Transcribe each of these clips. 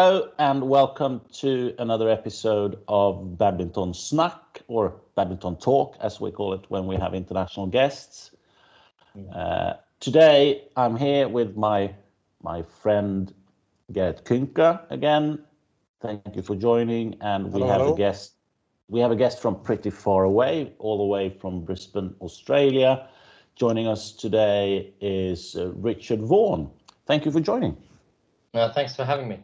Hello and welcome to another episode of Badminton Snack or Badminton Talk, as we call it when we have international guests. Uh, today I'm here with my my friend Gert Künke again. Thank you for joining, and we Hello, have hello. a guest. We have a guest from pretty far away, all the way from Brisbane, Australia. Joining us today is uh, Richard Vaughan. Thank you for joining. Uh, thanks for having me.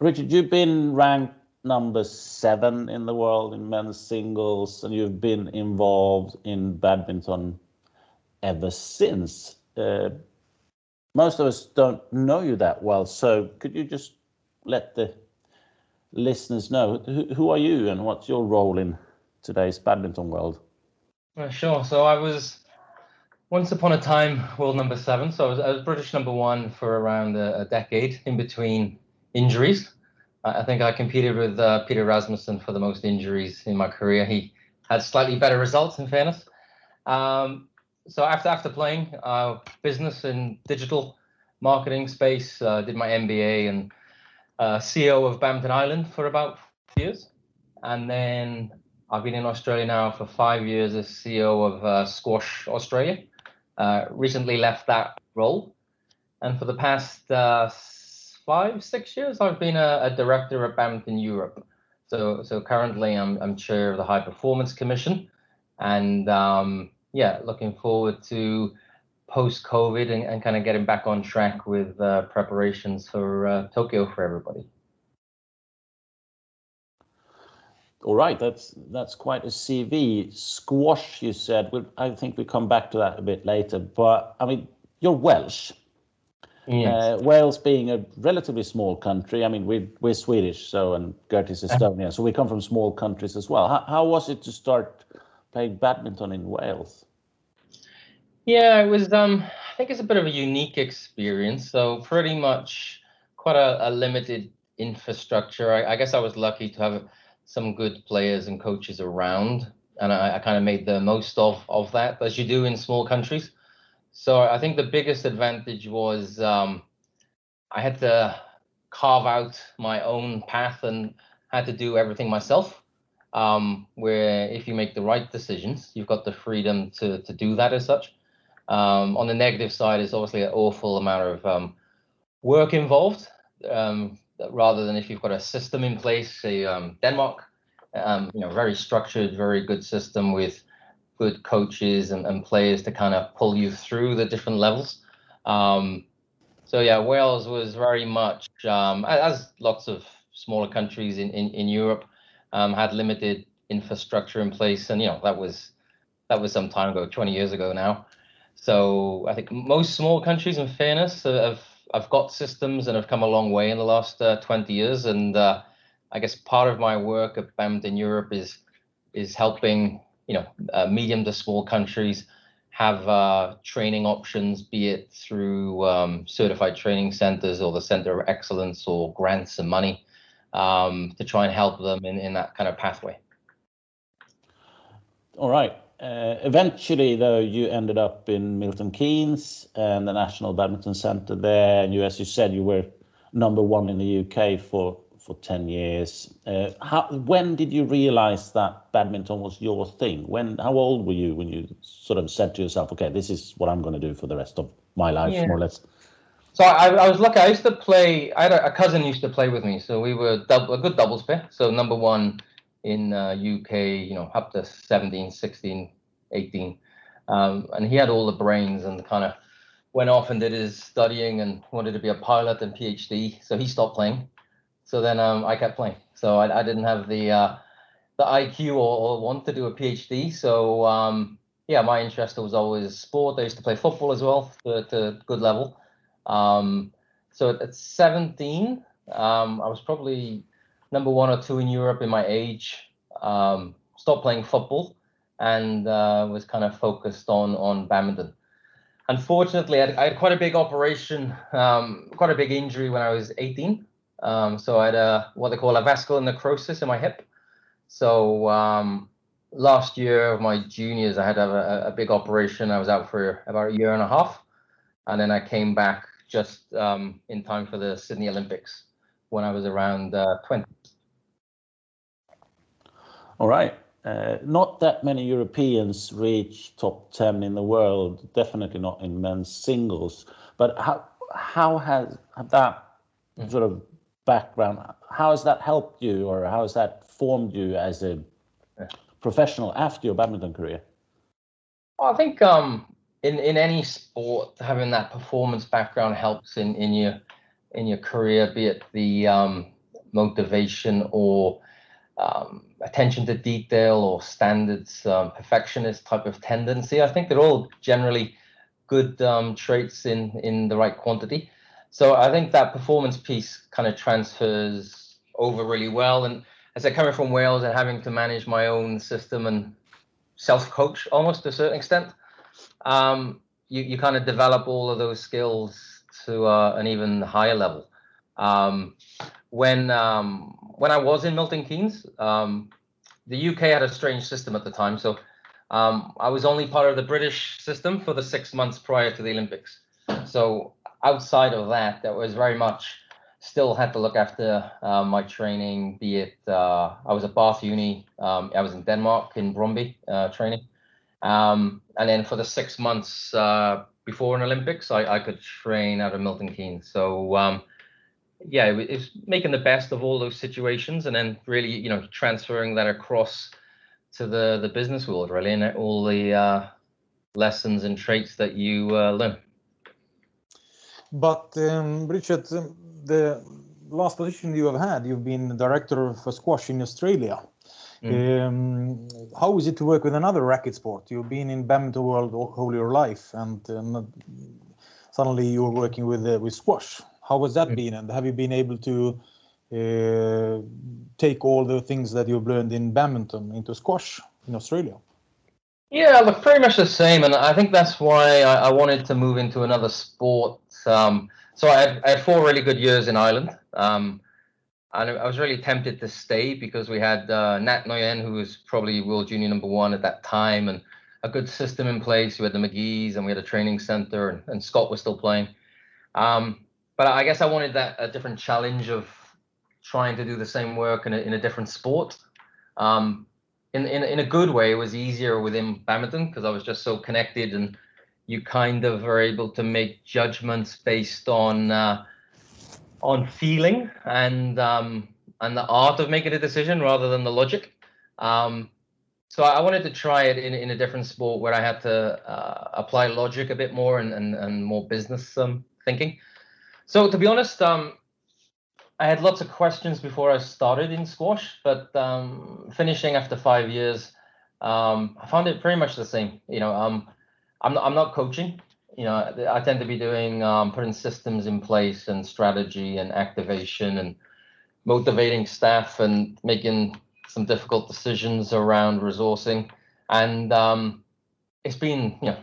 Richard, you've been ranked number seven in the world in men's singles, and you've been involved in badminton ever since. Uh, most of us don't know you that well, so could you just let the listeners know who, who are you and what's your role in today's badminton world? Uh, sure. So I was once upon a time world number seven. So I was, I was British number one for around a, a decade in between injuries. I think I competed with uh, Peter Rasmussen for the most injuries in my career. He had slightly better results, in fairness. Um, so after after playing uh, business and digital marketing space, uh, did my MBA and uh, CEO of Badminton Ireland for about years, and then I've been in Australia now for five years as CEO of uh, Squash Australia. Uh, recently left that role, and for the past uh, five, six years, I've been a, a director at Badminton Europe. So, so currently, I'm I'm chair of the High Performance Commission, and um, yeah, looking forward to post COVID and, and kind of getting back on track with uh, preparations for uh, Tokyo for everybody. All right, that's that's quite a CV. Squash, you said. We'll, I think we come back to that a bit later. But I mean, you're Welsh. Uh, Wales being a relatively small country, I mean, we're, we're Swedish, so, and Gert is Estonian, so we come from small countries as well. How, how was it to start playing badminton in Wales? Yeah, it was. Um, I think it's a bit of a unique experience. So pretty much quite a, a limited infrastructure. I, I guess I was lucky to have some good players and coaches around, and I, I kind of made the most of of that, as you do in small countries. So I think the biggest advantage was um, I had to carve out my own path and had to do everything myself. Um, where if you make the right decisions, you've got the freedom to to do that as such. Um, on the negative side, is obviously an awful amount of um, work involved, um, rather than if you've got a system in place, say um, Denmark, you know, very structured, very good system with good coaches and, and players to kind of pull you through the different levels. Um, so yeah, Wales was very much, um, as lots of smaller countries in, in, in Europe, um, had limited infrastructure in place, and you know that was that was some time ago, 20 years ago now. So I think most small countries, in fairness, have have got systems and have come a long way in the last uh, 20 years. And uh, I guess part of my work at Badminton Europe is is helping you know uh, medium to small countries have uh, training options, be it through um, certified training centers or the Center of Excellence or grants and money um, to try and help them in, in that kind of pathway. All right. Uh, eventually, though, you ended up in Milton Keynes and the National Badminton Centre there, and you, as you said, you were number one in the UK for for ten years. Uh, how, when did you realise that badminton was your thing? When? How old were you when you sort of said to yourself, "Okay, this is what I'm going to do for the rest of my life, Yeah. more or less"? So I, I was lucky. I used to play. I had a, a cousin used to play with me, so we were double, a good doubles pair. So number one in uh, UK, you know, up to 17, 16, 18, um, and he had all the brains and kind of went off and did his studying and wanted to be a pilot and PhD. So he stopped playing. So then um, I kept playing. So I, I didn't have the uh, the IQ or, or want to do a PhD. So um, yeah, my interest was always sport. I used to play football as well to, to good level. Um, so at, at 17, um, I was probably number one or two in Europe in my age. Um, stopped playing football and uh, was kind of focused on on badminton. Unfortunately, I had, I had quite a big operation, um, quite a big injury when I was 18. Um, so I had a what they call avascular necrosis in my hip. So um, last year of my juniors, I had a, a, big operation. I was out for about a year and a half, and then I came back just um, in time for the Sydney Olympics. when I was around uh, 20. All right. Uh, not that many Europeans reach top 10 in the world, definitely not in men's singles. But how, how has that mm. sort of background, how has that helped you or how has that formed you as a professional after your badminton career? Well, I think um, in in any sport, having that performance background helps in in your in your career, be it the um, motivation or um, attention to detail or standards, um, perfectionist type of tendency. I think they're all generally good um, traits in in the right quantity. So I think that performance piece kind of transfers over really well. And as I coming from Wales and having to manage my own system and self-coach almost to a certain extent, um, you, you kind of develop all of those skills to uh, an even higher level. Um, when um, when I was in Milton Keynes, um, the UK had a strange system at the time, so um, I was only part of the British system for the six months prior to the Olympics. So outside of that, that was very much still had to look after uh, my training, be it uh, I was at Bath Uni, um, I was in Denmark in Brøndby uh, training. Um, and then for the six months uh, before an Olympics, I, I, could train out of Milton Keynes. So um, yeah, it was making the best of all those situations and then really, you know, transferring that across to the, the business world really and all the uh, lessons and traits that you uh, learn. But um, Richard, um, the last position you have had, you've been director of squash in Australia. Mm. Um, how is it to work with another racket sport? You've been in badminton world all your life, and uh, suddenly you're working with uh, with squash. How has that mm. been? And have you been able to uh, take all the things that you've learned in badminton into squash in Australia? Yeah, look, pretty much the same, and I think that's why I, I wanted to move into another sport. Um, so I had, I had, four really good years in Ireland, um, and I was really tempted to stay because we had uh, Nhat Nguyen, who was probably world junior number one at that time, and a good system in place. We had the Magee's, and we had a training center, and, and Scott was still playing. Um, but I guess I wanted that a different challenge of trying to do the same work in a, in a different sport. Um, in, in in a good way, it was easier within badminton because I was just so connected, and you kind of are able to make judgments based on uh, on feeling and um, and the art of making a decision rather than the logic. Um, so I wanted to try it in, in a different sport where I had to uh, apply logic a bit more and, and, and more business um, thinking. So to be honest, um, I had lots of questions before I started in squash, but um, finishing after five years, um, I found it pretty much the same. You know, um, I'm not, I'm not coaching. You know, I tend to be doing um, putting systems in place and strategy and activation and motivating staff and making some difficult decisions around resourcing. And um, it's been, you know,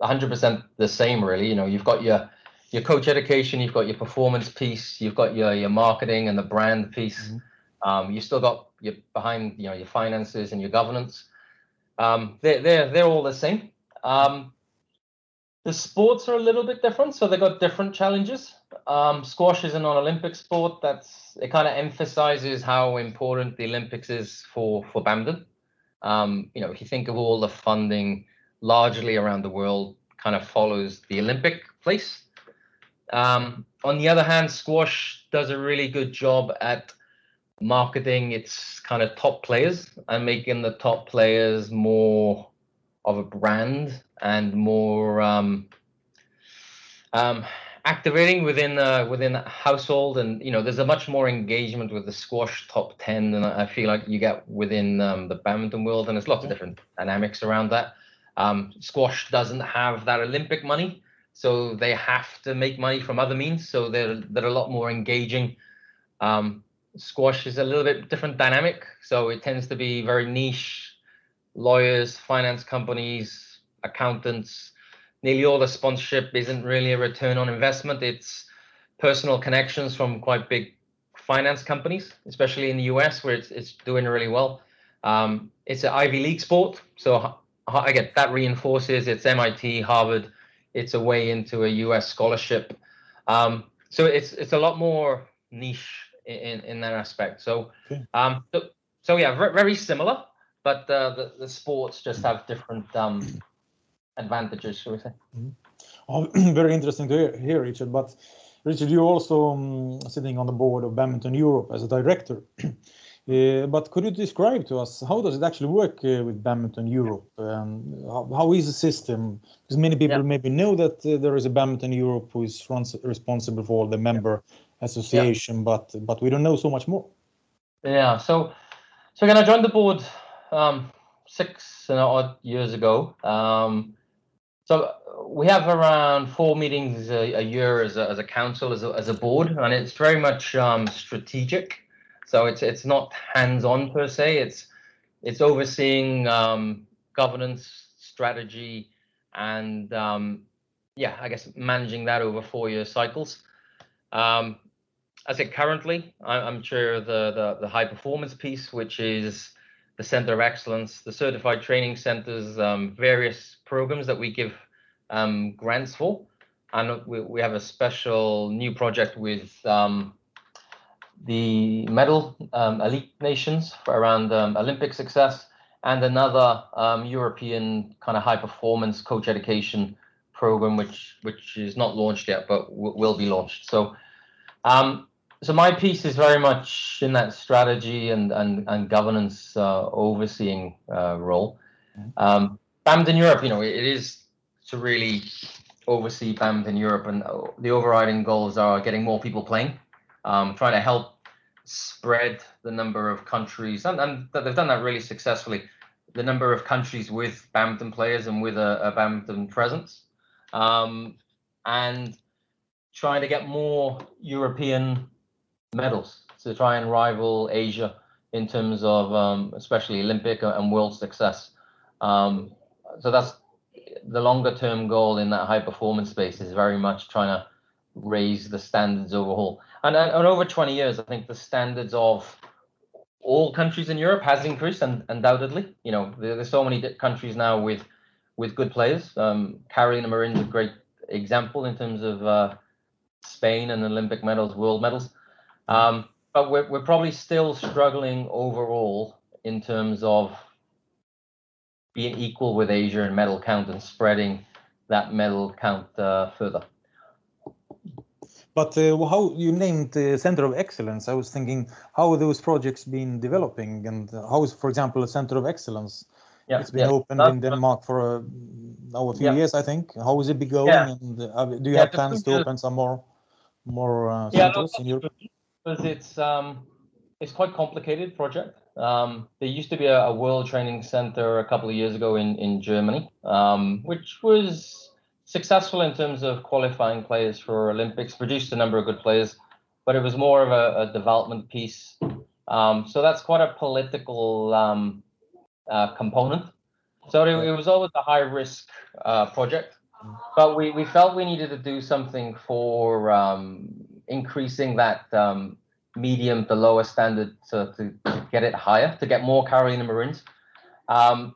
100% the same, really. You know, you've got your your coach education, you've got your performance piece, you've got your your marketing and the brand piece. Mm-hmm. Um, you still got your behind you know your finances and your governance. Um, they're they're they're all the same. Um, the sports are a little bit different, so they've got different challenges. Um, squash is a non-Olympic sport. That's it. Kind of emphasizes how important the Olympics is for for badminton. Um, you know, if you think of all the funding largely around the world, kind of follows the Olympic place. Um, on the other hand, squash does a really good job at marketing its kind of top players and making the top players more of a brand and more um, um, activating within within the household. And you know there's a much more engagement with the squash top 10 than i feel like you get within um, the badminton world. And there's lots of different dynamics around that. Um, squash doesn't have that olympic money so they have to make money from other means. So they're they're a lot more engaging. Um, squash is a little bit different dynamic, so it tends to be very niche. Lawyers, finance companies, accountants. Nearly all the sponsorship isn't really a return on investment. It's personal connections from quite big finance companies, especially in the US where it's it's doing really well. Um, it's an Ivy League sport, so again that reinforces it's MIT, Harvard it's a way into a US scholarship. Um, so it's it's a lot more niche in in that aspect. So, Okay. um, so, so yeah, very, similar, but uh, the the sports just have different um advantages, shall we say? Oh, very interesting to hear, hear, Richard. But Richard, you're also um, sitting on the board of Badminton Europe as a director. Uh, but could you describe to us how does it actually work uh, with Badminton Europe? Um, how, how is the system? Because many people Yeah. maybe know that uh, there is a Badminton Europe who is runs, responsible for all the member association, but but we don't know so much more. Yeah. So, so again, I joined the board um, six and odd years ago. Um, so we have around four meetings a, a year as a, as a council, as a, as a board, and it's very much um, strategic. So it's it's not hands-on per se. It's it's overseeing um, governance, strategy, and um, yeah, I guess managing that over four-year cycles. Um, I say currently, I- I'm of the, the, the high performance piece, which is the Center of Excellence, the certified training centers, um, various programs that we give um, grants for. And we, we have a special new project with um, the medal um, elite nations for around um, Olympic success and another um, European kind of high performance coach education program, which which is not launched yet, but w- will be launched. So, um, so my piece is very much in that strategy and and and governance uh, overseeing uh, role. Um, badminton Europe, you know, it, is to really oversee badminton Europe, and uh, the overriding goals are getting more people playing, um, trying to help spread the number of countries, and, and they've done that really successfully. The number of countries with badminton players and with a, a badminton presence, um, and trying to get more European medals to try and rival Asia in terms of um, especially Olympic and world success. Um, so that's the longer term goal in that high performance space is very much trying to raise the standards overall. And, and, over 20 years, I think the standards of all countries in Europe has increased, and undoubtedly, you know, there, there's so many countries now with with good players. Um, Carolina Marin's a great example in terms of uh, Spain and Olympic medals, world medals. Um, but we're, we're probably still struggling overall in terms of being equal with Asia in medal count and spreading that medal count uh, further. But uh, how you named the Center of Excellence? I was thinking, how those projects been developing, and how is, for example, a Center of Excellence? Yeah, It's been yeah. opened Uh, in Denmark for a, now a few Yeah. years, I think. How is it be going? Yeah. And uh, do you have plans to open some more, more uh, centers in Europe? because it's um it's quite complicated project. Um, there used to be a, a world training center a couple of years ago in in Germany, um, which was successful in terms of qualifying players for Olympics, produced a number of good players, but it was more of a, a development piece. Um, so that's quite a political um, uh, component. So it, it was always a high risk uh, project, but we, we felt we needed to do something for um, increasing that um, medium to lower standard to, to, to get it higher, to get more Carolina Marins. Um,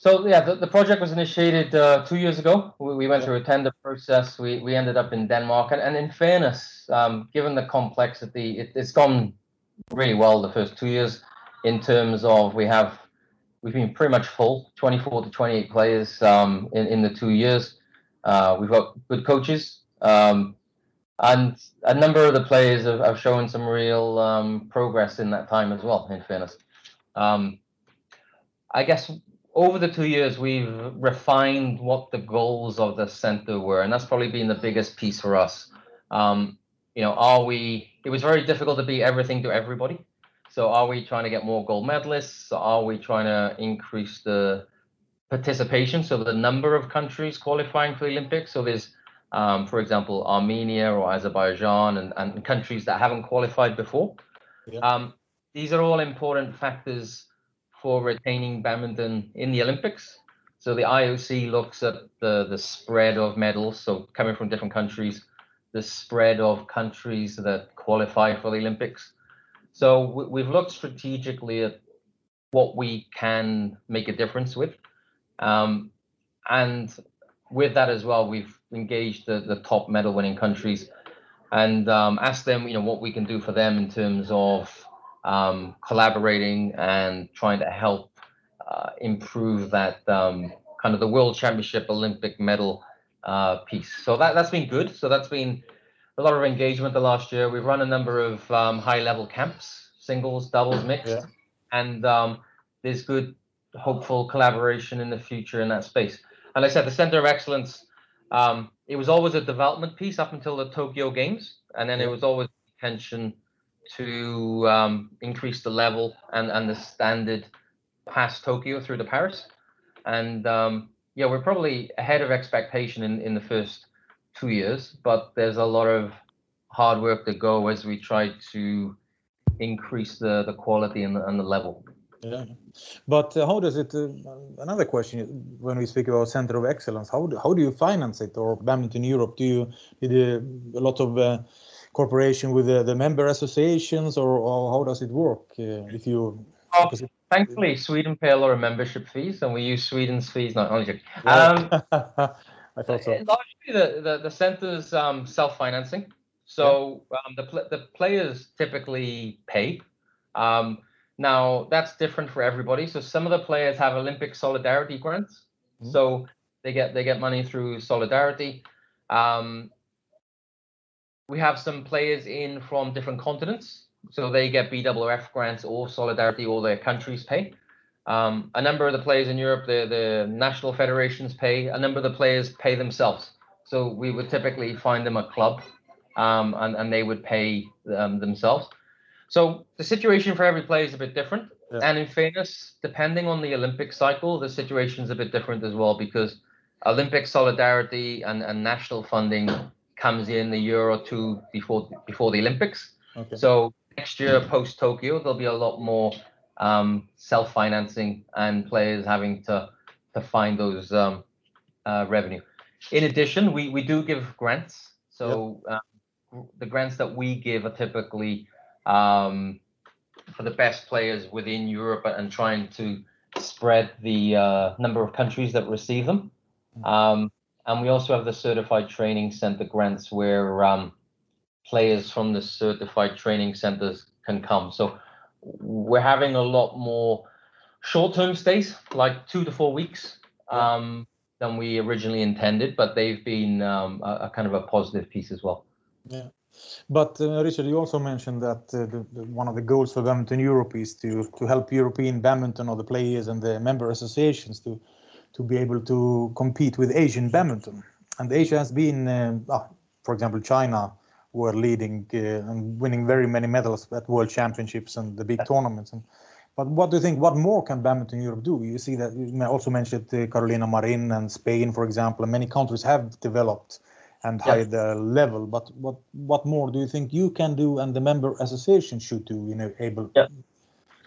so yeah, the, the project was initiated uh, two years ago. We, we went through a tender process. We, we ended up in Denmark, and, and in fairness, um, given the complexity, it, it's gone really well the first two years. In terms of we have, we've been pretty much full, 24 to 28 players um, in in the two years. Uh, we've got good coaches, um, and a number of the players have, have shown some real um, progress in that time as well. In fairness, um, I guess over the two years we've refined what the goals of the center were, and that's probably been the biggest piece for us. Um, you know, are we? It was very difficult to be everything to everybody. So, are we trying to get more gold medalists? Are we trying to increase the participation, so the number of countries qualifying for the Olympics? So, there's, um, for example, Armenia or Azerbaijan and, and countries that haven't qualified before. Yeah. Um, these are all important factors for retaining badminton in the Olympics. So the IOC looks at the, the spread of medals, so coming from different countries, the spread of countries that qualify for the Olympics. So we, we've looked strategically at what we can make a difference with. Um, and with that as well, we've engaged the, the top medal winning countries. and um, ask them, you know, what we can do for them in terms of um, collaborating and trying to help uh, improve that um, kind of the World Championship Olympic medal uh, piece. So that that's been good. So that's been a lot of engagement the last year. We've run a number of um, high level camps, singles, doubles, mixed, Yeah. and um, there's good, hopeful collaboration in the future in that space. And like I said the Center of Excellence. Um, it was always a development piece up until the Tokyo Games, and then it was always intention to um, increase the level and, and the standard past Tokyo through to Paris. And um, yeah, we're probably ahead of expectation in, in the first two years, but there's a lot of hard work to go as we try to increase the, the quality and the, and the level. Yeah, but uh, how does it? Uh, another question: When we speak about center of excellence, how do, how do you finance it? Or badminton Europe, do you did a lot of uh, cooperation with the, the member associations, or, or how does it work? Uh, if you, it- Thankfully, Sweden pay a lot of membership fees, and we use Sweden's fees. Not only. Um, I thought so. Largely, the the, the center's um, self-financing. So um, the the players typically pay. Um, now that's different for everybody. So some of the players have Olympic solidarity grants. Mhm. So they get they get money through solidarity. Um, we have some players in from different continents, so they get BWF grants or solidarity, or their countries pay. Um, a number of the players in Europe, the, the national federations pay. A number of the players pay themselves. So we would typically find them a club, um, and, and they would pay um, themselves. So the situation for every player is a bit different. Yeah. And in fairness, depending on the Olympic cycle, the situation is a bit different as well because Olympic solidarity and, and national funding comes in a year or two before before the Olympics. Okay. So next year, post Tokyo, there'll be a lot more um, self-financing and players having to to find those um, uh, revenue. In addition, we we do give grants. So um, the grants that we give are typically um, for the best players within Europe and trying to spread the uh, number of countries that receive them. Um, and we also have the certified training center grants where um, players from the certified training centers can come. So we're having a lot more short-term stays, like two to four weeks, um, than we originally intended. But they've been um, a, a kind of a positive piece as well. Yeah. But uh, Richard, you also mentioned that uh, the, the, one of the goals for Badminton Europe is to to help European badminton or the players and the member associations to to be able to compete with Asian badminton. And Asia has been, um, ah, for example, China were leading uh, and winning very many medals at World Championships and the big tournaments. And, but what do you think? What more can Badminton Europe do? You see that you also mentioned uh, Carolina Marin and Spain, for example, and many countries have developed and Yeah. high the level. But what what more do you think you can do and the member association should do? You know, able Yeah.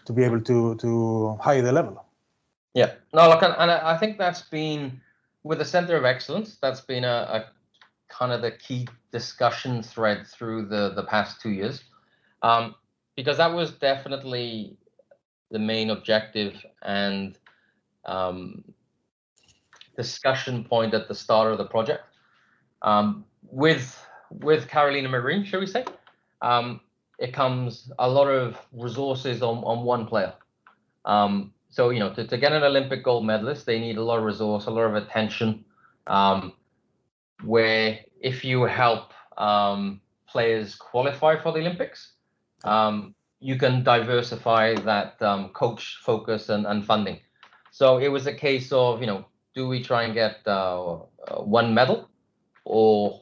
to be able to to high the level. Yeah, no, look, and, I think that's been with the Center of Excellence. That's been a, a kind of the key discussion thread through the the past two years, um, because that was definitely the main objective and um, discussion point at the start of the project. Um, with with Carolina Marin, shall we say? Um, it comes a lot of resources on on one player. So you know, to, to get an Olympic gold medalist, they need a lot of resource, a lot of attention. Um, where if you help um, players qualify for the Olympics, um, you can diversify that um, coach focus and, and funding. So it was a case of you know, do we try and get uh, uh, one medal, or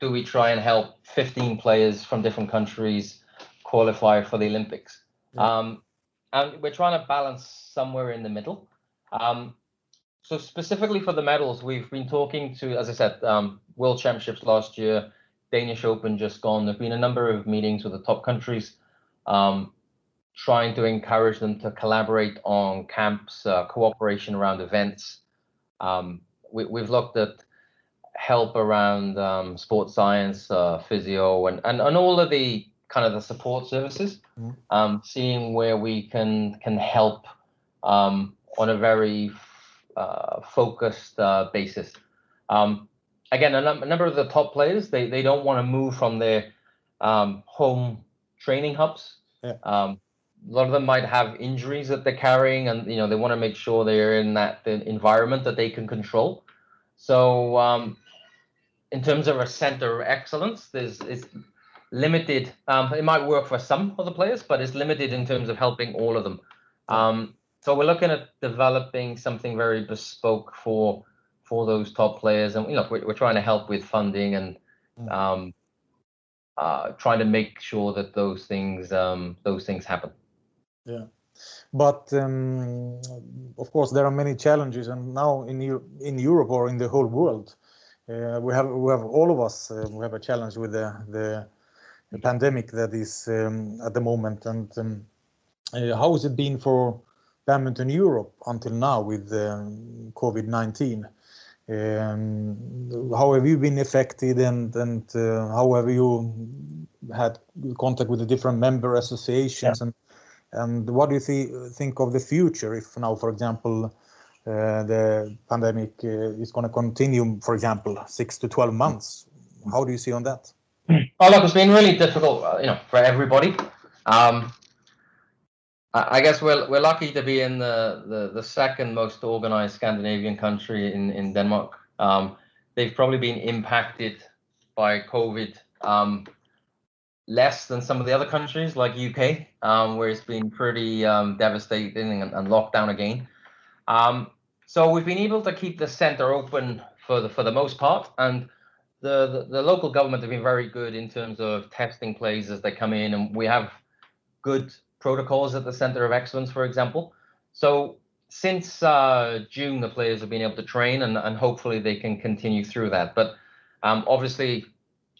do we try and help 15 players from different countries qualify for the Olympics? Um, and we're trying to balance somewhere in the middle. Um, so specifically for the medals, we've been talking to, as I said, um, World Championships last year, Danish Open just gone. There've been a number of meetings with the top countries, um, trying to encourage them to collaborate on camps, uh, cooperation around events. Um, we, we've looked at help around um, sports science, uh, physio, and, and and all of the kind of the support services. Mhm. Um, seeing where we can can help um, on a very uh, focused uh, basis. Um, again, a, num- a, number of the top players they they don't want to move from their um, home training hubs. Yeah. Um, a lot of them might have injuries that they're carrying, and you know they want to make sure they're in that environment that they can control. So, um, in terms of a center of excellence, there's it's limited. Um, it might work for some of the players, but it's limited in terms of helping all of them. Um, so we're looking at developing something very bespoke for for those top players, and you know we're, we're trying to help with funding and Mm. um, uh, trying to make sure that those things um, those things happen. Yeah, but um, of course there are many challenges, and now in in Europe or in the whole world, uh, we have we have all of us uh, we have a challenge with the the, the pandemic that is um, at the moment. And um, uh, how has it been for badminton Europe until now with um, COVID nineteen? Um, how have you been affected, and and uh, how have you had contact with the different member associations, yeah. and and what do you th think of the future if now, for example, uh, the pandemic uh, is going to continue, for example, six to twelve months? How do you see on that? Oh, look, it's been really difficult, uh, you know, for everybody. Um, I guess we're we're lucky to be in the the, the second most organized Scandinavian country in in Denmark. Um, they've probably been impacted by COVID um, less than some of the other countries like UK, um, where it's been pretty um, devastating and, and, locked down again. Um, so we've been able to keep the center open for the for the most part, and the, the local government have been very good in terms of testing players as they come in, and we have good protocols at the Center of Excellence, for example. So since uh, June, the players have been able to train, and, and hopefully they can continue through that. But um, obviously,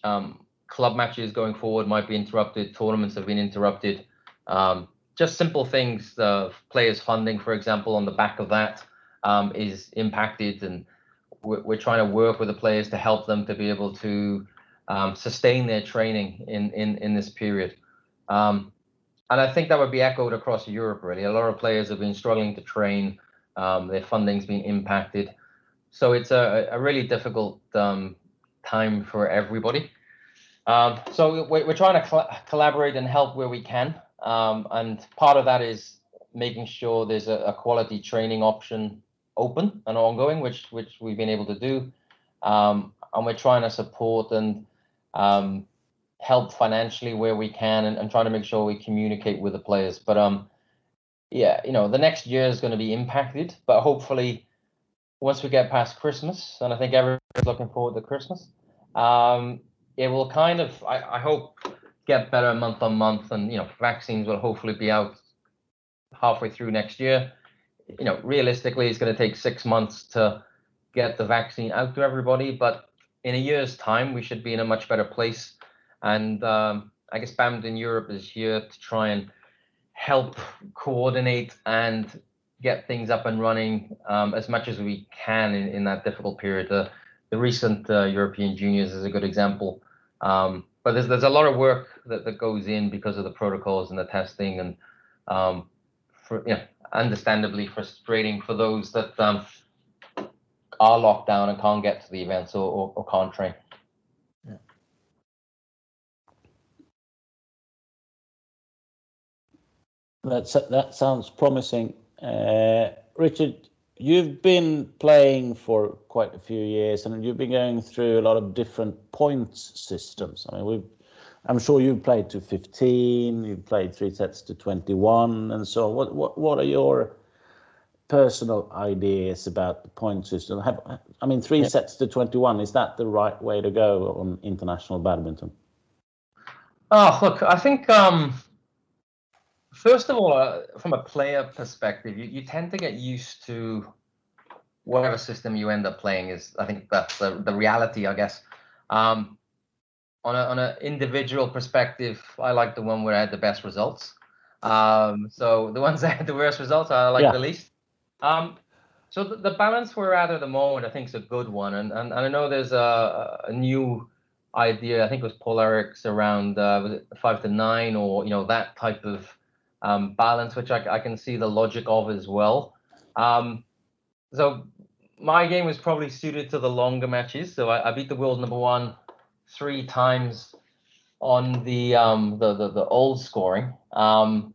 um, club matches going forward might be interrupted. Tournaments have been interrupted. Um, just simple things. The players' funding, for example, on the back of that um, is impacted, and we're, we're, trying to work with the players to help them to be able to um, sustain their training in in in this period. Um, and I think that would be echoed across Europe. Really, a lot of players have been struggling to train. Um, their funding's been impacted, so it's a, a really difficult um, time for everybody. Um, so we're, we're trying to collaborate and help where we can, um, and part of that is making sure there's a, a, quality training option open and ongoing, which which we've been able to do, um, and we're trying to support and um, help financially where we can and, and trying to make sure we communicate with the players. But um, yeah, you know, the next year is going to be impacted, but hopefully once we get past Christmas, and I think everyone's looking forward to Christmas, um, it will kind of, I, I hope, get better month on month, and you know, vaccines will hopefully be out halfway through next year. You know, realistically, it's going to take six months to get the vaccine out to everybody, but in a year's time, we should be in a much better place and um, I guess Badminton Europe is here to try and help coordinate and get things up and running um, as much as we can in, in that difficult period. The, the recent uh, European Juniors is a good example. Um, but there's there's a lot of work that, that goes in because of the protocols and the testing and um, for know, understandably frustrating for those that um, are locked down and can't get to the events or, or, or can't train. That's, that sounds promising. Uh, Richard, you've been playing for quite a few years and you've been going through a lot of different points systems. I mean, we've, I'm sure you've played to 15, you've played three sets to 21 and so what, what, what are your personal ideas about the point system? Have, I mean, three yeah. sets to 21, is that the right way to go on international badminton? Oh, look, I think um, First of all, uh, from a player perspective, you, you tend to get used to whatever system you end up playing is. I think that's the, the reality, I guess. Um, on a on an individual perspective, I like the one where I had the best results. Um, so the ones that had the worst results, I like yeah. the least. Um, so the, the, balance we're at at the moment, I think, is a good one, and and, and I know there's a, a new idea. I think it was Poul-Erik's around uh, was it five to nine, or you know that type of um, balance, which I, I, can see the logic of as well. Um, so my game was probably suited to the longer matches. So I, I beat the world number one three times on the um, the, the, the old scoring. Um,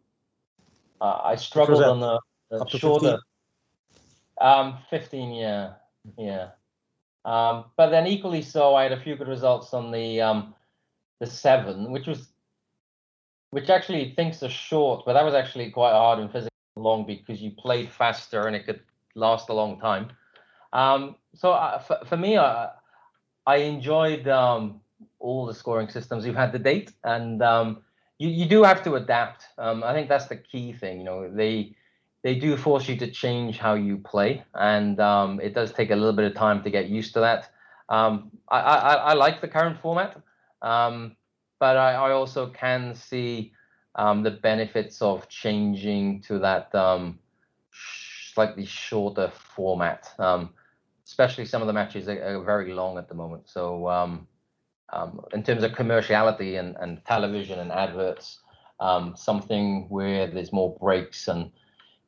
uh, I struggled on the, the shorter. 15? Um, 15, yeah, yeah. Um, but then equally so, I had a few good results on the um, the seven, which was which actually thinks are short, but that was actually quite hard and physically long because you played faster and it could last a long time. Um, so uh, for, for me, uh, I enjoyed um, all the scoring systems you've had to date, and um, you you do have to adapt. Um, I think that's the key thing. You know, they they do force you to change how you play, and um, it does take a little bit of time to get used to that. Um, I, I, I like the current format, um, but I, I also can see um, the benefits of changing to that um, slightly shorter format. Um, especially some of the matches are, are, very long at the moment. So in terms of commerciality and, and television and adverts, something where there's more breaks and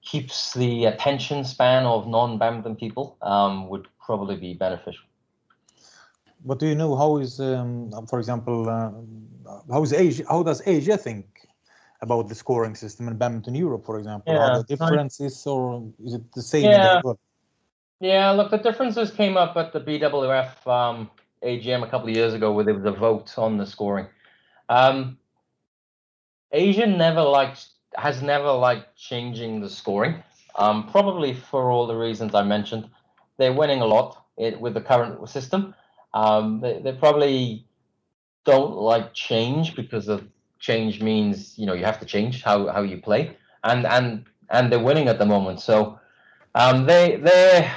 keeps the attention span of non-badminton people um, would probably be beneficial. But do you know? How is, um, for example, uh, how is Asia? How does Asia think about the scoring system in badminton Europe, for example? Yeah, Are the differences, or is it the same? Yeah, yeah. Look, the differences came up at the BWF um, AGM a couple of years ago, where there was a vote on the scoring. Um, Asia never liked has never liked changing the scoring, um, probably for all the reasons I mentioned. They're winning a lot it, with the current system. Um, they, they probably don't like change because of change means you know you have to change how, how you play, and and and they're winning at the moment. So um, they they're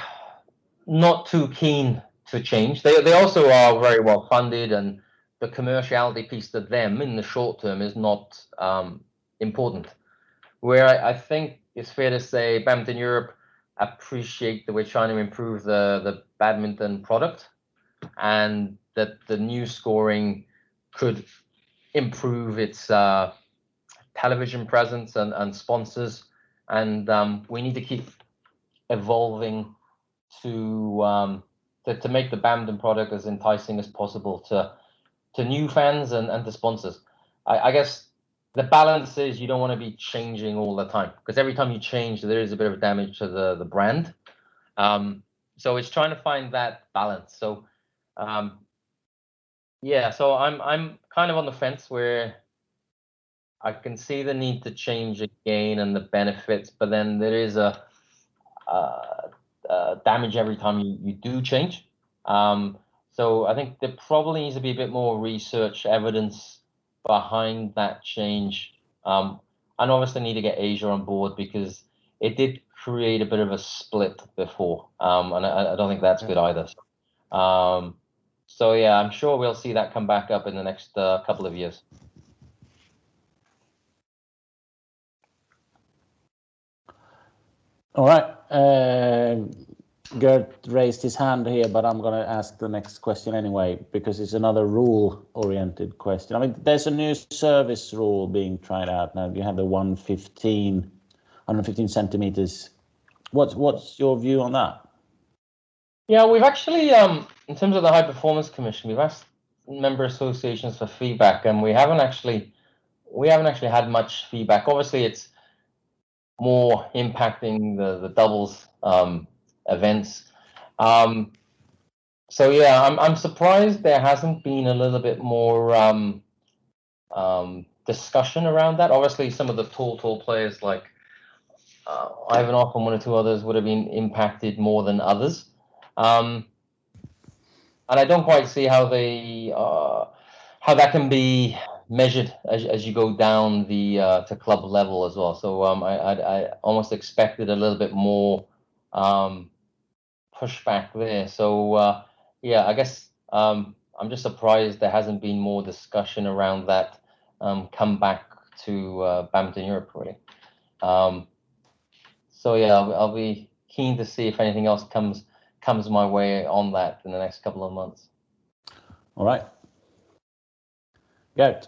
not too keen to change. They they also are very well funded, and the commerciality piece to them in the short term is not um, important where I, I think it's fair to say badminton Europe appreciate that we're trying to improve the, the badminton product and that the new scoring could improve its uh, television presence and, and sponsors. And um, we need to keep evolving to, um, to, to make the badminton product as enticing as possible to to new fans and, and to sponsors. I, I guess the balance is you don't want to be changing all the time because every time you change, there is a bit of damage to the the brand. Um, so it's trying to find that balance. So um, yeah, so I'm I'm kind of on the fence where I can see the need to change again and the benefits, but then there is a uh, uh, damage every time you, you do change. Um, so I think there probably needs to be a bit more research evidence behind that change. Um, and obviously need to get Asia on board because it did create a bit of a split before, um, and I, I, don't think that's good either. So, um, so yeah, I'm sure we'll see that come back up in the next uh, couple of years. All right. Uh, Gert raised his hand here, but I'm going to ask the next question anyway because it's another rule-oriented question. I mean, there's a new service rule being tried out now. You have the 115, 115 centimeters. What's what's your view on that? Yeah, we've actually, um, in terms of the High Performance Commission, we've asked member associations for feedback, and we haven't actually we haven't actually had much feedback. Obviously, it's more impacting the the doubles um, events. Um, so yeah, I'm I'm surprised there hasn't been a little bit more um, um, discussion around that. Obviously, some of the tall tall players like uh, Ivanov and one or two others would have been impacted more than others. Um, and I don't quite see how they uh, how that can be measured as, as you go down the uh, to club level as well. So um, I, I, I almost expected a little bit more um, pushback there. So uh, yeah, I guess um, I'm just surprised there hasn't been more discussion around that um, come back to uh, Badminton Europe really. Um, so yeah, I'll, I'll, be keen to see if anything else comes comes my way on that in the next couple of months. All right. Gert.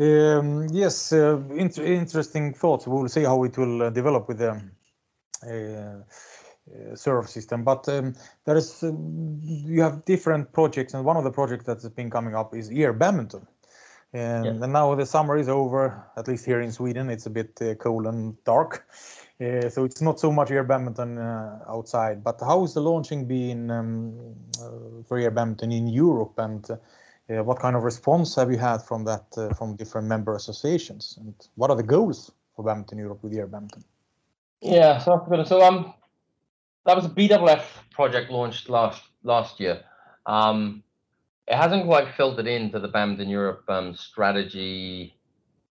Um, yes, uh, inter interesting thoughts. We will see how it will uh, develop with the Uh, uh, serve system. But um, there is um, you have different projects, and one of the projects that's been coming up is air badminton. And, yeah. and, now the summer is over, at least here in Sweden, it's a bit uh, cold and dark. Uh, so it's not so much air badminton uh, outside. But how is the launching been um, uh, for air badminton in Europe, and uh, what kind of response have you had from that uh, from different member associations, and what are the goals for badminton Europe with air badminton? Yeah, so so um, that was a BWF project launched last last year. Um, it hasn't quite filtered into the badminton Europe um, strategy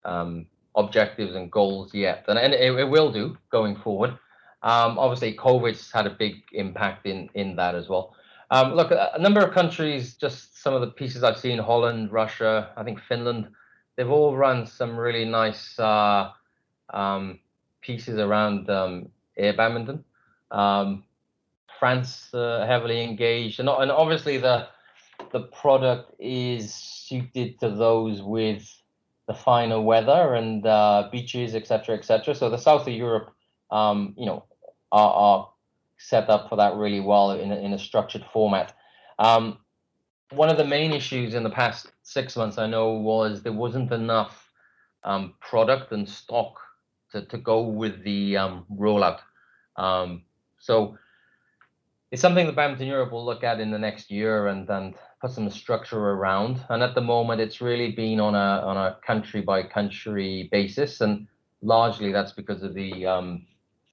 um, objectives and goals yet, and, and it, it will do going forward. Um, obviously, COVID's had a big impact in in that as well. Um, look, a, number of countries, just some of the pieces I've seen: Holland, Russia, I think Finland. They've all run some really nice uh, um, pieces around um, air badminton. Um, France uh, heavily engaged, and, and obviously the the product is suited to those with the finer weather and uh, beaches, etc., etc. So the south of Europe, um, you know, are, are, set up for that really well in a, in a structured format. Um, one of the main issues in the past six months, I know, was there wasn't enough um, product and stock to, to go with the um, rollout. Um, so it's something that Badminton Europe will look at in the next year and and put some structure around. And at the moment, it's really been on a on a country by country basis, and largely that's because of the um,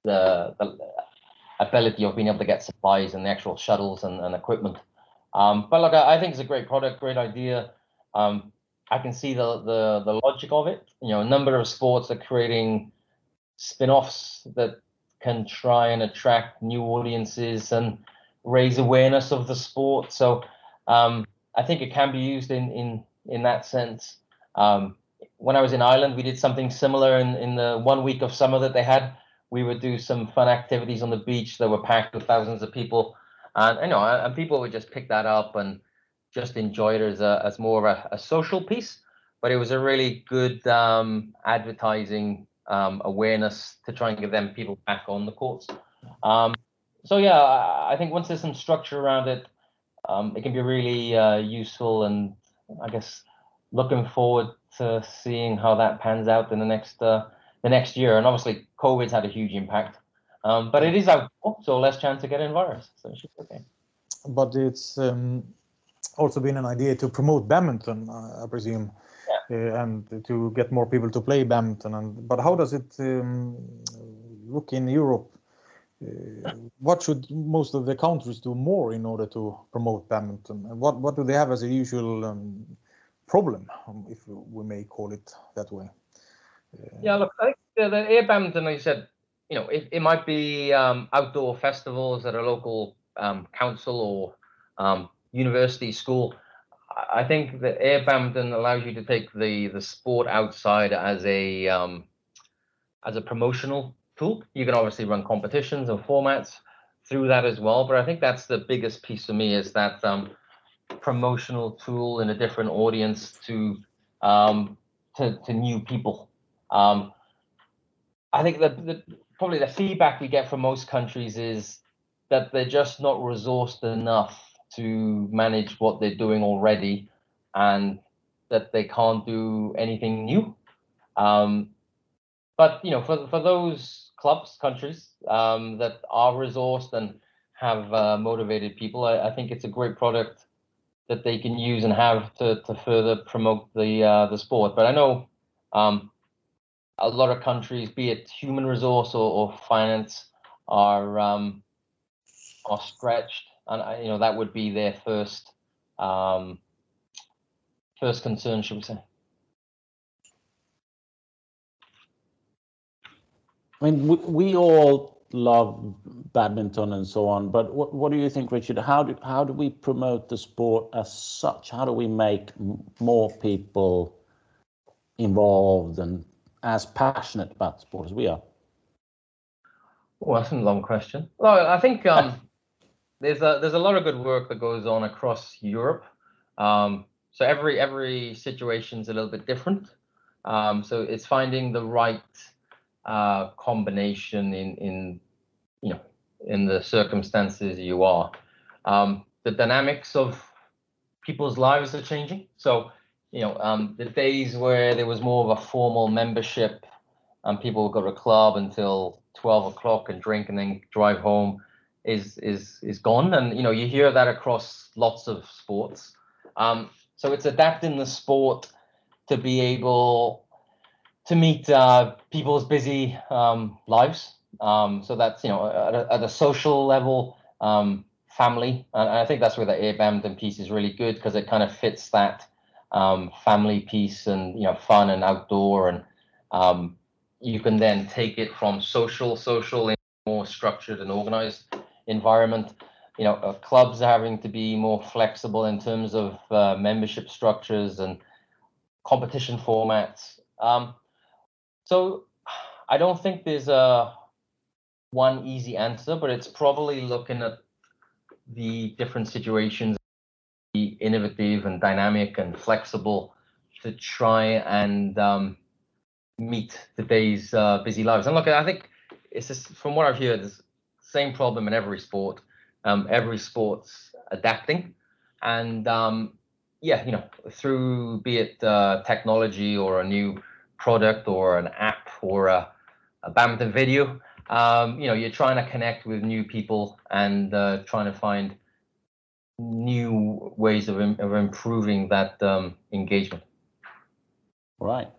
the, the ability of being able to get supplies and the actual shuttles and, and equipment. Um, but look, I, I, think it's a great product, great idea. Um, I can see the, the the logic of it. You know, a number of sports are creating spin-offs that can try and attract new audiences and raise awareness of the sport. So um, I think it can be used in in in that sense. Um, when I was in Ireland, we did something similar in, in the one week of summer that they had. We would do some fun activities on the beach that were packed with thousands of people, and you know, and people would just pick that up and just enjoy it as a as more of a, a social piece. But it was a really good um, advertising um, awareness to try and get them people back on the courts. Um, so yeah, I think once there's some structure around it, um, it can be really uh, useful and I guess looking forward to seeing how that pans out in the next uh, the next year. And obviously, COVID's had a huge impact, um, but it is outdoor, so less chance of getting virus. So it should be okay. But it's um, also been an idea to promote badminton, uh, I presume, yeah. uh, and to get more people to play badminton. And but how does it um, look in Europe? Uh, what should most of the countries do more in order to promote badminton? And what, what do they have as a usual um, problem, um, if we may call it that way? Yeah, look, I think the, the air badminton, like you said, you know, it, it might be um, outdoor festivals at a local um, council or um, university school. I think that air badminton allows you to take the the sport outside as a um, as a promotional tool. You can obviously run competitions and formats through that as well. But I think that's the biggest piece for me is that um, promotional tool in a different audience to um, to, to new people. Um, I think that the, probably the feedback we get from most countries is that they're just not resourced enough to manage what they're doing already, and that they can't do anything new. Um, but you know, for for those clubs, countries um, that are resourced and have uh, motivated people. I, I, think it's a great product that they can use and have to, to further promote the uh, the sport. But I know um, a lot of countries, be it human resource or, or finance, are um, are stretched, and you know that would be their first um, first concern, should we say? I mean, we, we all love badminton and so on, but what, what do you think, Richard? How do how do we promote the sport as such? How do we make more people involved and as passionate about sport as we are? Well, that's a long question. Well, I think um, there's a there's a lot of good work that goes on across Europe. Um, so every every situation is a little bit different. Um, so it's finding the right uh, combination in in you know in the circumstances you are. Um, the dynamics of people's lives are changing. So, you know, um, the days where there was more of a formal membership and people would go to a club until 12 o'clock and drink and then drive home is is is gone. And you know, you hear that across lots of sports. Um, so it's adapting the sport to be able to meet uh, people's busy um, lives. Um, so that's you know at a, at a social level, um, family, and I think that's where the air piece is really good because it kind of fits that um, family piece and you know fun and outdoor, and um, you can then take it from social, social, in more structured and organized environment. You know, uh, clubs having to be more flexible in terms of uh, membership structures and competition formats. Um, so I don't think there's a one easy answer, but it's probably looking at the different situations, be innovative and dynamic and flexible to try and um, meet today's uh, busy lives. And look, I think it's just from what I've heard, the same problem in every sport. Um, every sport's adapting, and um, yeah, you know, through be it uh, technology or a new product or an app or a, a badminton video, um, you know, you're trying to connect with new people and uh, trying to find new ways of, of improving that um, engagement. Right.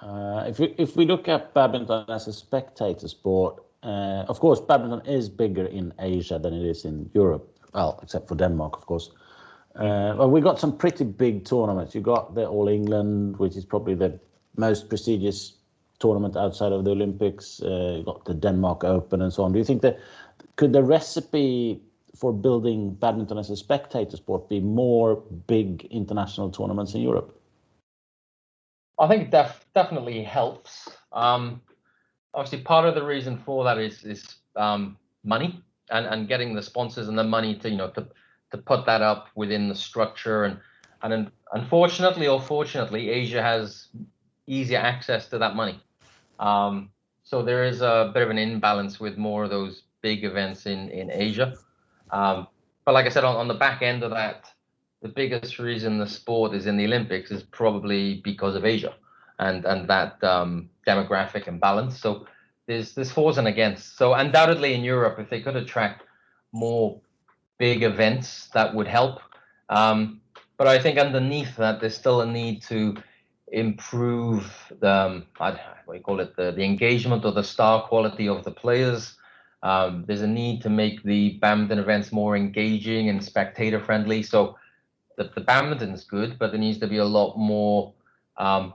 Uh, if we if we look at badminton as a spectator sport, uh, of course, badminton is bigger in Asia than it is in Europe. Well, except for Denmark, of course. Uh, well, we got some pretty big tournaments. You've got the All England, which is probably the most prestigious tournament outside of the Olympics. Uh, you got the Denmark Open and so on. Do you think that could the recipe for building badminton as a spectator sport be more big international tournaments in Europe? I think def- definitely helps. Um, obviously, part of the reason for that is is um, money and, and getting the sponsors and the money to you know to to put that up within the structure and and unfortunately or fortunately, Asia has easier access to that money. Um, so there is a bit of an imbalance with more of those big events in in Asia. Um, but like I said, on, on the back end of that, the biggest reason the sport is in the Olympics is probably because of Asia and and that um, demographic imbalance. So there's there's fours and against. So undoubtedly in Europe, if they could attract more big events, that would help. Um, but I think underneath that, there's still a need to improve the um, what do you call it the, the engagement or the star quality of the players. Um, there's a need to make the badminton events more engaging and spectator friendly. So the, the badminton's good, but there needs to be a lot more um,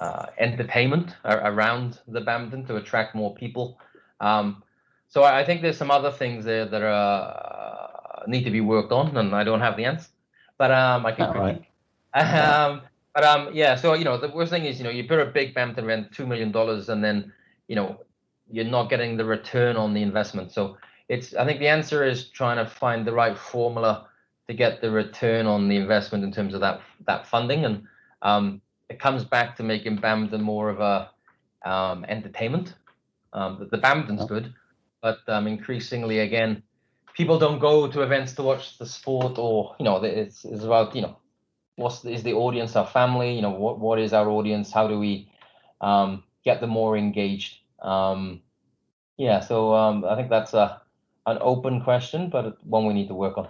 uh, entertainment around the badminton to attract more people. Um, so I, I, think there's some other things there that are, uh, need to be worked on, and I don't have the answer, but um, I can critique. Um, but um, yeah, so you know, the worst thing is, you know, you put a big badminton event, two million dollars, and then, you know, you're not getting the return on the investment. So it's, I think the answer is trying to find the right formula to get the return on the investment in terms of that that funding, and um, it comes back to making badminton more of a um, entertainment. Um, the, badminton's good, but um, increasingly again, people don't go to events to watch the sport, or you know, it's, it's about you know what's is the audience our family you know what what is our audience how do we um, get them more engaged um, yeah so um, i think that's a an open question but one we need to work on.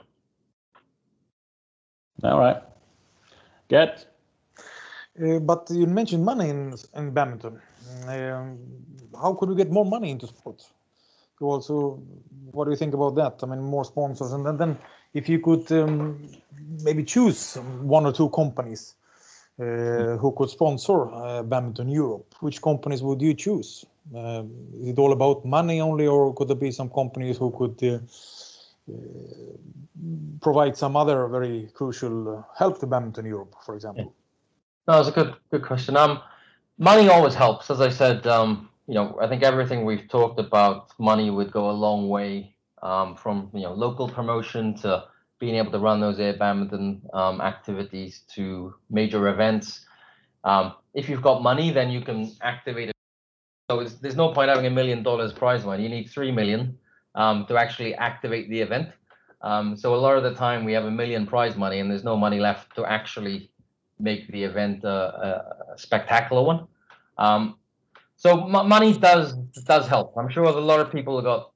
All right. Good uh, but you mentioned money in in badminton. Um, how could we get more money into sports you also what do you think about that? I mean more sponsors and then, then if you could um, maybe choose one or two companies uh, who could sponsor uh, badminton Europe, which companies would you choose? Uh, is it all about money only, or could there be some companies who could provide some other very crucial help to badminton Europe, for example? No, that's a good good question. Um, money always helps, as I said. Um, you know, I think everything we've talked about, money would go a long way um, from you know local promotion to being able to run those air badminton um, activities to major events. Um, if you've got money, then you can activate it. So there's no point having a million dollars prize money. You need three million um, to actually activate the event. Um, so a lot of the time we have a million prize money and there's no money left to actually make the event a, a spectacular one. Um, so money does does help. I'm sure a lot of people have got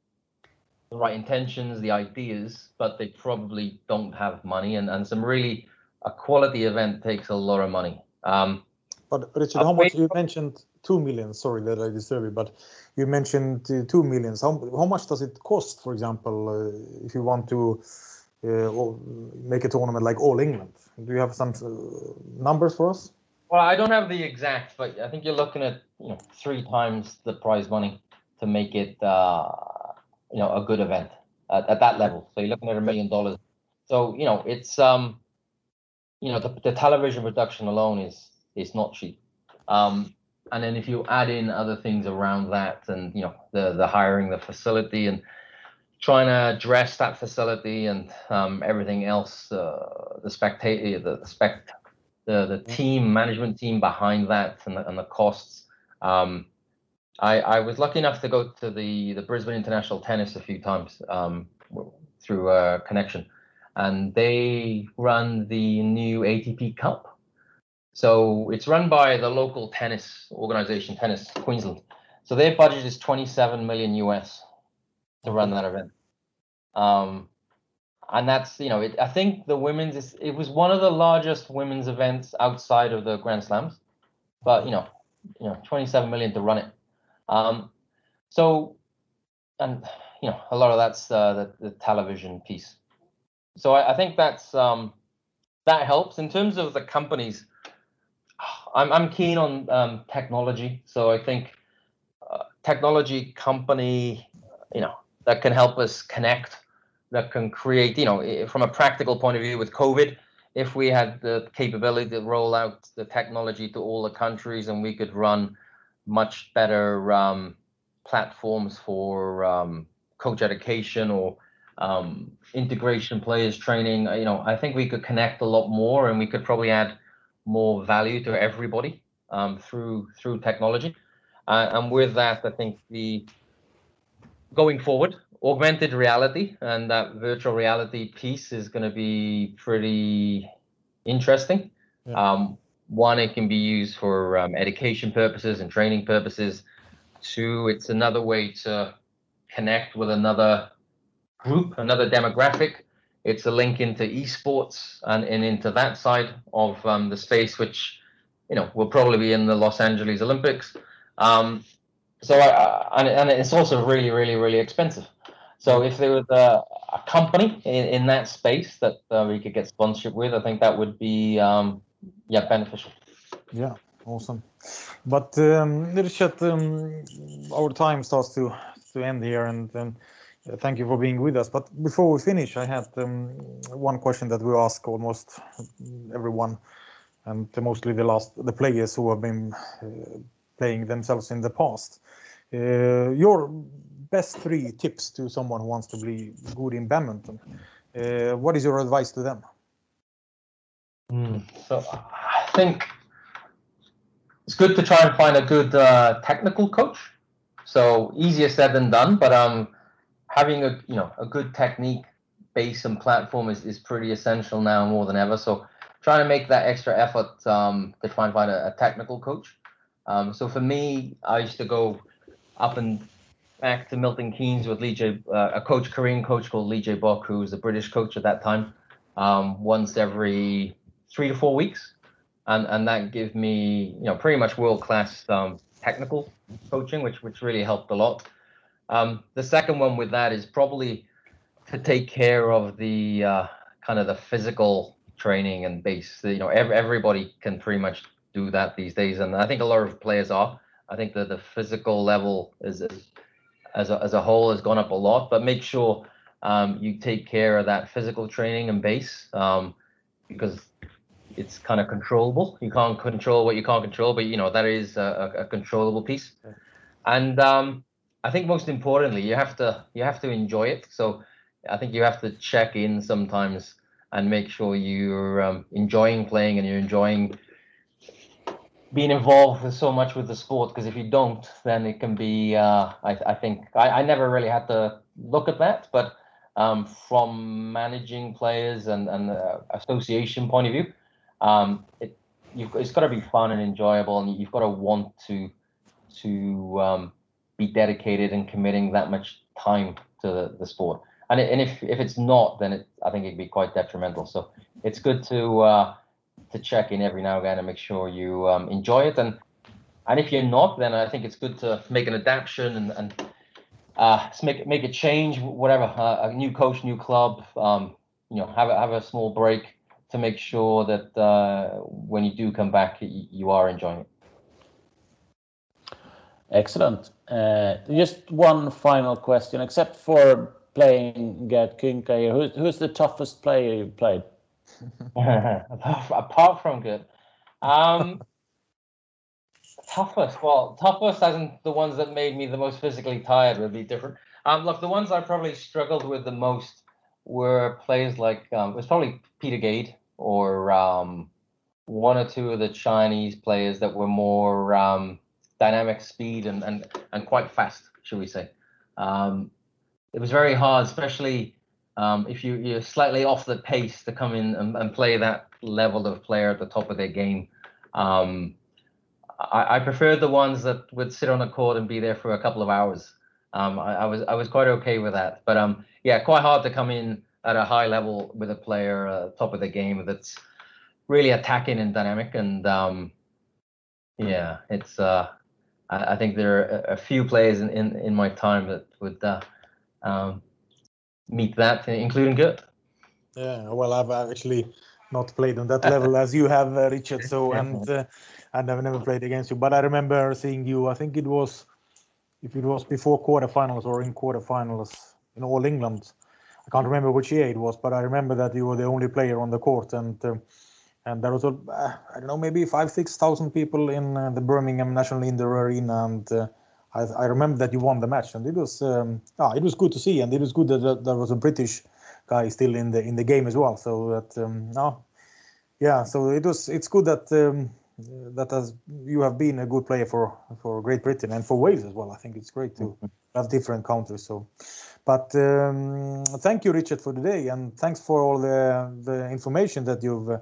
the right intentions, the ideas, but they probably don't have money. And, and some really a quality event takes a lot of money. Um, but Richard, how much you mentioned two million? Sorry that I disturb you, but you mentioned uh, two millions. How how much does it cost, for example, uh, if you want to uh, make a tournament like All England? Do you have some uh, numbers for us? Well, I don't have the exact, but I think you're looking at you know three times the prize money to make it uh, you know a good event at, at that level. So you're looking at a million dollars. So you know it's um you know the, the television production alone is is not cheap. Um, and then if you add in other things around that, and you know the the hiring the facility and trying to address that facility and um, everything else, uh, the spectator, the, the spect, the the team management team behind that, and the, and the costs. Um, I, I was lucky enough to go to the, the Brisbane International Tennis a few times um, through a connection, and they run the new ATP Cup. So it's run by the local tennis organization, Tennis Queensland. So their budget is 27 million US to run that event. Um, and that's you know, it, I think the women's is, it was one of the largest women's events outside of the Grand Slams, but you know, you know, 27 million to run it. Um, so, and you know, a lot of that's uh, the, the television piece. So I, I think that's um, that helps in terms of the companies. I'm I'm keen on um, technology, so I think uh, technology company, you know, that can help us connect, that can create, you know, from a practical point of view with COVID, if we had the capability to roll out the technology to all the countries and we could run much better um, platforms for um, coach education or um, integration players training. You know, I think we could connect a lot more, and we could probably add more value to everybody um, through through technology. Uh, and with that, I think the going forward, augmented reality and that virtual reality piece is going to be pretty interesting. Yeah. Um, one, it can be used for um, education purposes and training purposes. Two, it's another way to connect with another group, another demographic. It's a link into esports and, and into that side of um, the space, which you know will probably be in the Los Angeles Olympics. Um, so, I, and, and it's also really, really, really expensive. So, if there was a, a company in, in that space that uh, we could get sponsorship with, I think that would be um, yeah beneficial. Yeah awesome. But um, Richard, um, our time starts to to end here and um, thank you for being with us. But before we finish i had um, one question that we ask almost everyone and mostly the last the players who have been uh, playing themselves in the past. Uh, your best three tips to someone who wants to be good in badminton uh, what is your advice to them Mm. So I think it's good to try and find a good uh, technical coach. So easier said than done, but um, having a you know a good technique base and platform is, is pretty essential now more than ever. So trying to make that extra effort um, to try and find a, a technical coach. Um, so for me, I used to go up and back to Milton Keynes with Lee Jae, uh, a coach, Korean coach called Lee Jae Bok, who was a British coach at that time. Um, once every three to four weeks, and and that gave me you know pretty much world class um, technical coaching, which which really helped a lot. Um, the second one with that is probably to take care of the uh, kind of the physical training and base. You know, every, everybody can pretty much do that these days, and I think a lot of players are. I think that the physical level is, is as a, as a whole has gone up a lot, but make sure um, you take care of that physical training and base um, because it's kind of controllable. You can't control what you can't control, but you know that is a, a controllable piece. And um, I think most importantly, you have to you have to enjoy it. So I think you have to check in sometimes and make sure you're um, enjoying playing and you're enjoying being involved so much with the sport because if you don't, then it can be. Uh, I, I think I, I never really had to look at that, but um, from managing players and and uh, association point of view, um, it it's got to be fun and enjoyable, and you've got to want to to um, be dedicated and committing that much time to the, the sport. And, it, and if if it's not, then it I think it'd be quite detrimental. So it's good to uh, to check in every now and again and make sure you um, enjoy it. And and if you're not, then I think it's good to make an adaptation and and uh, make make a change, whatever. Uh, a new coach, new club. Um, you know, have a, have a small break to make sure that uh, when you do come back, you are enjoying it. Excellent. Uh, just one final question. Except for playing Gert Kuhnke, who's who's the toughest player you've played? apart from good. Um, toughest, well, toughest as in the ones that made me the most physically tired would be different. Um, look, the ones I probably struggled with the most were players like um, it was probably Peter Gade or um, one or two of the Chinese players that were more um, dynamic speed and, and and quite fast, should we say? Um, it was very hard, especially um, if you, you're slightly off the pace to come in and, and, play that level of player at the top of their game. Um, I, I preferred the ones that would sit on a court and be there for a couple of hours. Um, I, I, was I was quite okay with that, but um, yeah, quite hard to come in at a high level with a player uh, top of the game that's really attacking and dynamic. And um, yeah, it's uh, I, I, think there are a, few players in, in, in my time that would uh, um, meet that, including good. Yeah, well, I've actually not played on that level as you have, uh, Richard. So and uh, and I've never played against you, but I remember seeing you. I think it was if it was before quarterfinals or in quarterfinals in All England. I can't remember which year it was, but I remember that you were the only player on the court, and uh, and there was a uh, I don't know maybe five six thousand people in uh, the Birmingham National Indoor Arena, and uh, I, I, remember that you won the match, and it was um, ah, it was good to see, and it was good that, that there was a British guy still in the in the game as well. So that um, no, yeah, so it was it's good that um, that as you have been a good player for for Great Britain and for Wales as well. I think it's great to mm-hmm. have different countries. So, but um, thank you, Richard, for today, and thanks for all the the information that you've. Uh,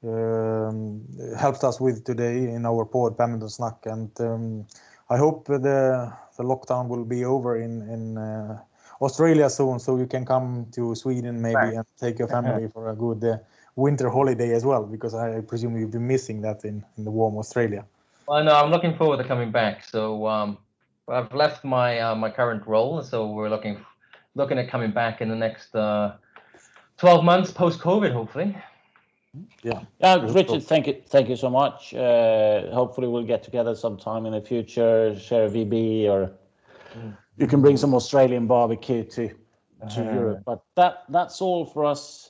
um, helped us with today in our pod badminton snack and um, I hope the the lockdown will be over in in uh, Australia soon, so you can come to Sweden maybe right. and take your family for a good uh, winter holiday as well, because I presume you've been missing that in in the warm Australia. Well, no, I'm looking forward to coming back. So um, I've left my uh, my current role, so we're looking looking at coming back in the next uh, 12 months post COVID, hopefully. Yeah. Yeah, Richard, thank you, thank you so much. Uh, hopefully, we'll get together sometime in the future, share a VB, or mm. you can bring some Australian barbecue to to uh, Europe. But that that's all for us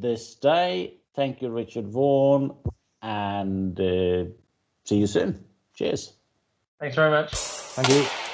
this day. Thank you, Richard Vaughan, and uh, see you soon. Cheers. Thanks very much. Thank you.